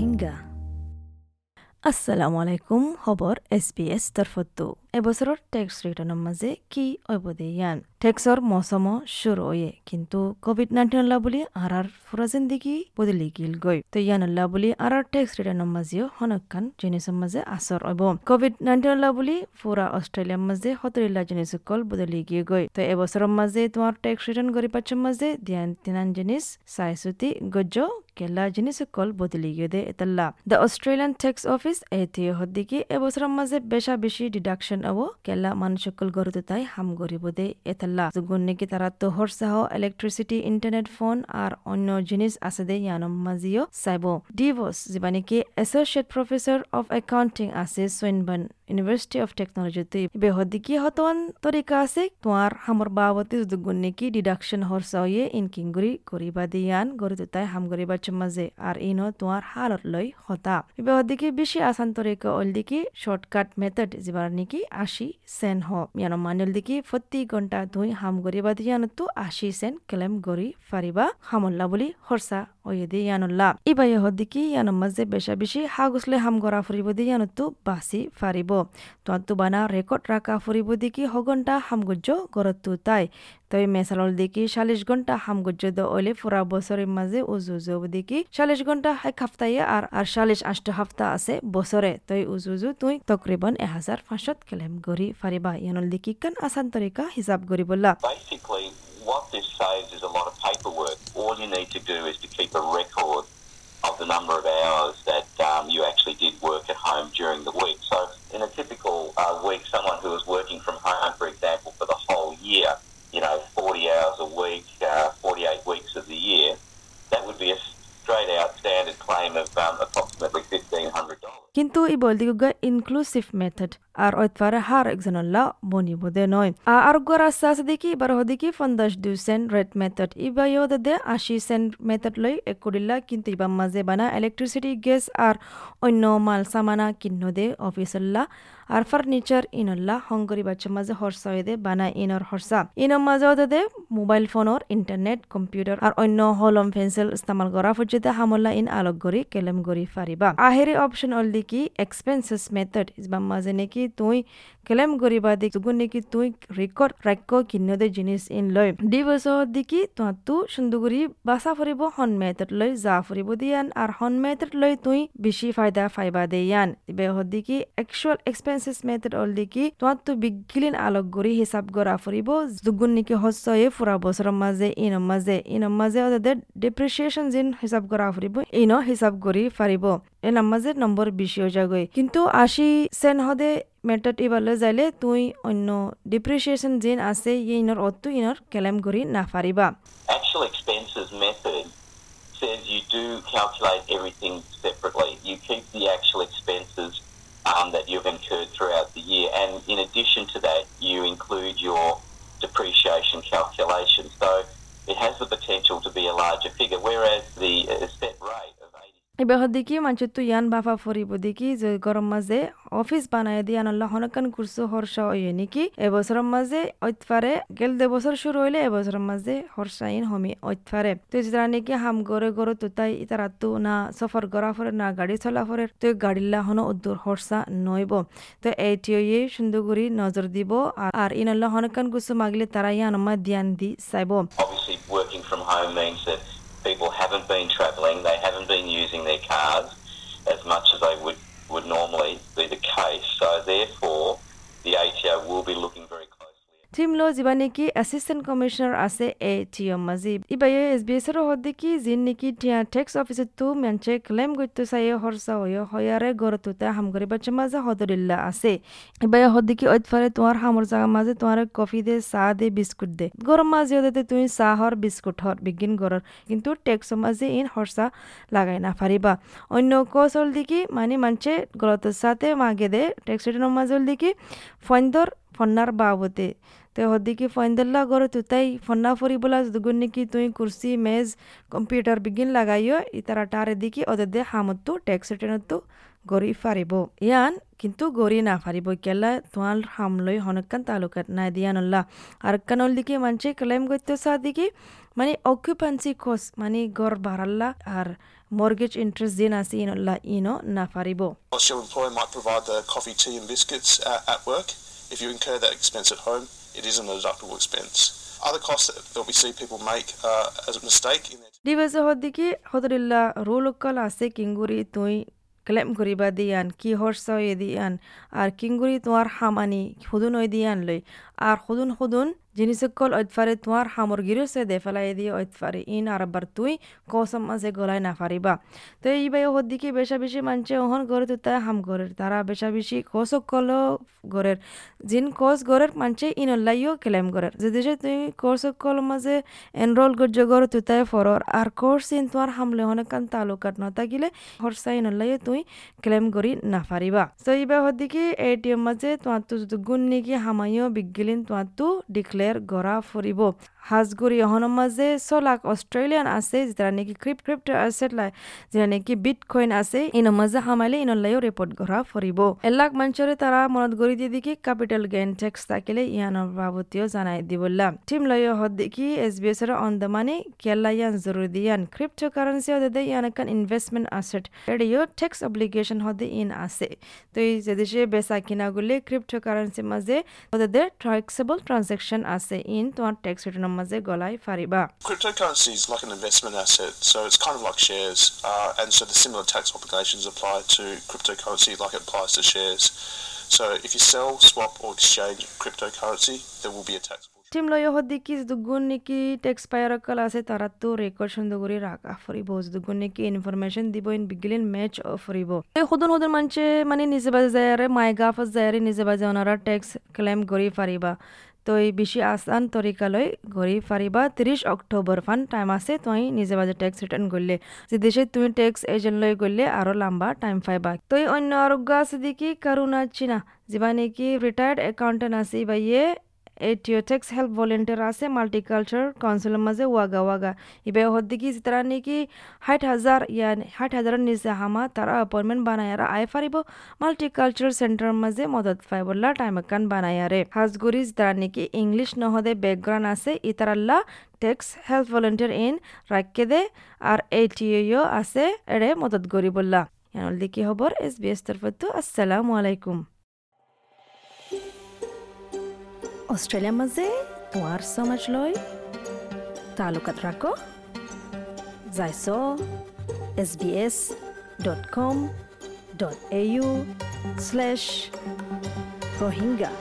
রোহিঙ্গা। আসসালামু আলাইকুম খবৰ এছ বি এছ তৰফতো এবছৰৰ টেক্স ৰিটাৰ্ণৰ মাজে কি অবদেয়ান টেক্সৰ মৌচম শুরু হয়ে, কিন্তু কোভিড নাইন্টিন আল্লাহ বুলি আর ফুরা জিন্দিগি বদলি গিল গই তো ইয়ান আল্লাহ বুলি আর টেক্স রিটার্নের মাঝেও হনকান জিনিসের মাঝে আসর হব। কোভিড নাইন্টিন আল্লাহ বুলি ফুরা অস্ট্রেলিয়ার মাঝে সতরিল্লা জিনিস কল বদলি গিয়ে গই তো এবছৰৰ মাঝে তোমার টেক্স রিটার্ন করি পাচ্ছ মাঝে ধ্যান তিনান জিনিস চাই চুতি গজ্জ কেলা জিনিস কল বদলি গিয়ে দে এতাল্লা দ্য অস্ট্রেলিয়ান ট্যাক্স অফিস এটিয়ে হদ্দিকি এবছৰৰ মাঝে বেশা বেশি ডিডাকশন আবো কেলা মানুষকল গরুতে তাই হাম গরিব দে এতাল্লা যুগুন নাকি তারা তো হরসাহ ইলেকট্রিসিটি ইন্টারনেট ফোন আর অন্য জিনিস আছে দে ইয়ানম মাজিও চাইব ডিভোস যিবা নাকি এসোসিয়েট প্রফেসর অফ একাউন্টিং আছে সুইনবন ইউনিভার্সিটি অফ টেকনোলজি তুই বেহদিকি হতন তরিকা আছে তোমার হামর বাবতি যুগুন নাকি ডিডাকশন হরসাওয়ে ইনকিংগুরি করিবা দিয়ান গরিতে তাই হাম গরিবা মাঝে আর ইনো তোমার হালত লই হতা। বেহদিকি বেশি আসান তরিকা অলদিকি শর্টকাট মেথড যিবার নাকি আশি সেন হ। ইয়ানো মানিল দিকি ফত্তি ঘণ্টা ধুই হাম গরিবা দিয়ানতো আশি সেন ক্লেম গরি ফারিবা হামল্লা বুলি হরসা ওয়েদি ইয়ানুল্লা ইবা ইহদিকি ইয়ানো মাঝে বেশা বেশি হাগুসলে হাম গরা ফুরিব দি ইয়ানতো বাসি ফারিব। তোয়ান্তু বানা রেকর্ড রাখা ফুরিব দিকি হগন্টা হামগুজ্জ গরত্তু তাই। তই মেসালল দিকি চাল্লিশ ঘণ্টা হামগুজ্জ দ ওলে ফুরা বছরের মাঝে উজু উজু দিকি চাল্লিশ ঘণ্টা এক হাফতাইয়া আর আর চাল্লিশ আষ্ট হাফতা আছে বছরে। তই উজু উজু তুই তকরিবন এহাজার পাঁচশত কেলেম গরি ফারিবা। ইয়ানল দিকি কান আসান তরিকা হিসাব গরি বললা। What this saves is a lot of paperwork. All you need to do is to keep a record of the number of hours that um, you actually did work at home during the week. So, in a typical uh, week, someone who is working from home, for example, for the whole year, you know, 40 hours a week, uh, 48 weeks of the year, that would be a straight out standard claim of um, approximately $1,500. কিন্তু ই বলদিগুগা inclusive method আর ওইতফারে হার একজনল্লা বনিবদে নয় আর গর আস্তে আস্তে দেখি এবার হদিকি ফন্দাস দু সেন্ট রেড মেথড ইবা ইয়দে দে আশি সেন্ট মেথড লই এক একরিল্লা কিন্তু ইবার মাঝে বানা ইলেকট্রিসিটি গ্যাস আর অন্য মাল সামানা কিন্ন দে অফিসল্লা আর ফার্নিচার ইনল্লা হংগরি বাচ্চা মাঝে হরসা হয়ে দে বানা ইনর হরসা ইনর মাঝে দে, মোবাইল ফোনর, ইন্টারনেট, কম্পিউটার, আর অন্য হলম পেন্সিল ইস্তেমাল করা পর্যন্ত হামল্লা ইন আলোক গড়ি, কেলেম গড়ি ফারিবা। আহেরি অপশন অল দিকি এক্সপেন্সেস মেথড ইসবাম মাঝে নাকি তুই কেলেম গরিবা দিক তুগুন নাকি তুই রেকর্ড রাক্য কিন্নদে জিনিস ইন লয় দি বছর দিকি তোহাতু সুন্দুগুরি বাসা ফুরিব হন মেথড লয় যা ফুরিব দিয়ান আর হন মেথড লয় তুই বেশি ফায়দা ফাইবা দেয়ান। ইবে হদিকি একচুয়াল এক্সপেন্সেস মেথড অল দিকি তোহাতু বিগিলিন আলোক গরি হিসাব গরা ফুরিব যুগুন নাকি হস্যয়ে ফুরা বছরের মাঝে ইনৰ মাঝে ইনৰ মাঝে ওদের ডিপ্রিসিয়েশন জিন হিসাব করা ফুরিব ইনো হিসাব করি ফারিব এনার মাঝে নম্বর বেশি হয়ে যাগৈ কিন্তু আশি সেন হদে মেটত ইবালে যাইলে তুই অন্য ডিপ্রিসিয়েশন জিন আছে ইনৰ অতো ইনৰ কেলেম কৰি নাফাৰিবা Actual expenses method says you do calculate everything separately. You keep the actual expenses um, that you've incurred throughout the year, and in addition to that, you include your depreciation calculation. So it has the potential to be a larger figure, whereas the uh, set rate of 80 এবার দেখি মানুষ তো ইয়ান বাফা ফরিব। দেখি যে গরম মাঝে office বানায় দিয়ে আনল্লা হনকান কুরসু হর্ষা হইয়ে নাকি? এবছরের মাঝে ঐতফারে গেল দে বছর শুরু হইলে এবছরের মাঝে হর্ষাইন হমি ঐতফারে। তো যেটা নাকি হাম গরে গরে তো তাই ইতারা তো না সফর করা ফরে না গাড়ি চলা ফরে। তো গাড়িল্লা হন উদ্দুর হর্ষা নইব। তো এইটিয়ে সুন্দর করে নজর দিব আর- ইনল্লা হনকান কুসু মাগলে তারা ইয়ান আমার ধ্যান দি চাইব। Obviously, working from home means that people haven't been travelling, they haven't been using their cars as much as they would, would normally be the case. So, therefore, the ATO will be looking very. থিমলো যিবা নেকি assistant commissioner আছে এ TM মাজি ইবাই S B এসর হদ্দি কি জিন নেকি টিয়া tax অফিসে তু মেনচে ক্লেম গইতে চাই হরসা হই হয়ারে গরতুতে হাম করি বাচ্চা মাঝে হদরিল্লা আছে। ইবাই হদ্দি কি ঐতফারে তোমার হামর জাগা মাঝে তোমার কফি দে চা দে বিস্কুট দে। গরম মাঝে ওদেতে তুমি চাহ হর বিস্কুট হর বিগিন গরর কিন্তু ট্যাক্স মাঝে ইন হরসা লাগাই না পারিবা অন্য কৌশল দিকি মানে মানছে গলত সাথে মাগে দে ট্যাক্স রিটার্ন মাঝে দিকি ফন্দর ফন্নার বাবতে। তে হদ্দিকি ফয়েন্দেল্লা গড়ে তুতাই ফন্না ফরিবলা দুগুন নিকি তুই কুর্সি মেজ কম্পিউটার বিগিন লাগাইও ইতারা টারে দিকি ওদের দে হামত্তু ট্যাক্স রিটার্নতো গড়ি ফারিব। ইয়ান কিন্তু গড়ি না ফারিব কেলা তোমার হামলই হনকান তালুকাত নাই দিয়ানল্লা। আর কানল দিকে মানছে ক্লেম করতে সা দিকে মানে অকুপেন্সি খোস মানে গড় বাড়াল্লা আর mortgage interest din asi inolla ino na your employer might provide the coffee, tea and biscuits uh, at work, if you incur that expense at home, it isn't a deductible expense. Uh, দিবস হদ্দিকি হদরিল্লা রুলকল আছে কিঙ্গুরি তুই claim করিবা দিয়ান কি হর্ষ দিয়ান আর কিঙ্গুরি তোমার হামানি হুদুন ওই দিয়ান লই আর হুদুন হুদুন জিনিসকল ঐতফারে তোমার সামগ্রীর সে দে ফেলাই দিয়ে ঐতফারে ইন আর আবার তুই কসম মাঝে গলায় না ফারিবা তো এই বাই হদ্দিকে বেশা বেশি মানছে ওহন গড়ে তো হাম গড়ের তারা বেশা বেশি কসকল গড়ের জিন কস গড়ের মানছে ইনল্লাইও ক্লেম গড়ের যে দেশে তুই কসকল মাঝে এনরোল গজ্জ গড় তো তাই ফরর আর কোর্স ইন তোমার হামলে হনে কান তালুকাত নতাগিলে হরসা ইনল্লাইও তুই ক্লেম করি না ফারিবা তো এই বাই হদ্দিকে এটিএম মাঝে তোমার তো গুণ নিকি হামাইও বিগিলিন তোমার তো ডিক্লেয়ার গড়া ফুরিব হাজগুৰি অহনৰ মাজে চলাক অষ্ট্ৰেলিয়ান আছে যেটা নেকি ক্ৰিপ ক্ৰিপ্ট এছেট লাই নেকি বিট কইন আছে ইনৰ মাজে সামাইলে ইনলাইও ৰিপৰ্ট গঢ়া ফুৰিব এলাক মঞ্চৰে তাৰা মনত গৰি দিয়ে দেখি কেপিটেল গেইন টেক্স থাকিলে ইয়ানৰ বাবতীয় জানাই দিবলা টিম লৈ হদ দেখি এছ বি এছৰ অন্দমানি কেলা ইয়ান জৰুৰী দিয়ান ক্ৰিপ্টো কাৰেঞ্চি হদে ইয়ান একান investment asset ATO tax obligation হদে ইন আছে তো এই যে বেচা কিনা গলে ক্রিপ্টো কারেন্সির মাঝে ওদের ট্রাক্সেবল ট্রানজেকশন আছে ইন তোমার ট্যাক্স রিটার্নের মাঝে গলাই Fariba Cryptocurrency is like an investment asset, so it's kind of like shares, uh, and so the similar tax obligations apply to cryptocurrency like it applies to shares. So if you sell, swap, or exchange cryptocurrency, there will be a tax. team লয় হদ্দিকি দুগুণ নিকি text পায়ার call আছে তারা তো record সুন্দর করে রাখা ফুরিব দুগুণ নিকি ইনফরমেশন দিব ইন বিগিলিন ম্যাচ ফুরিব এই সদন সদন মানছে মানে নিজে বাজে যায় মাই গাফত যায় নিজে বাজে ওনারা টেক্স ক্লেম কৰি ফারিবা তো এই বেশি আসান তরিকালৈ ঘূৰি ফারিবা ত্রিশ অক্টোবর ফান টাইম আছে তুই নিজে বাজে টেক্স রিটার্ন করলে যে দেশে তুমি টেক্স এজেন্ট লৈ গলে আরও লম্বা টাইম পাইবা তো অন্য আরোগ্য আছে দেখি কারুণা চিনা যিবা নেকি রিটায়ার্ড একাউন্টেন্ট আছে বাইয়ে এটিওটেক্স হেল্প ভলেন্টিয়ার আছে, মাল্টিকালচার কাউন্সিলের মাঝে, ওয়াগা ওয়াগা। ইবে হদ্দিকি তারা নাকি ষাট হাজার ইয়া ষাট হাজারের নিচে হামা, তারা অ্যাপয়েন্টমেন্ট বানায়ারা আয় ফারিব, মাল্টিকালচার সেন্টার মাঝে মদত পাই বললা টাইম একান বানায়ারে হাজগুড়ি তারা নাকি ইংলিশ নহদে ব্যাকগ্রাউন্ড আছে, ইতারাল্লা টেক্স হেল্প ভলেন্টিয়ার ইন রাখকে দে, আর এটিও আছে, এড়ে মদত করি বললা। ইয়ানল দিকে খবর এস বি এস তরফতো আসসালামু আলাইকুম। অষ্ট্ৰেলিয়াৰ মাজে তোমাৰ সমাজ লৈ তালুকাত ৰাখ যাইছ S B S dot com dot A U slash Rohingya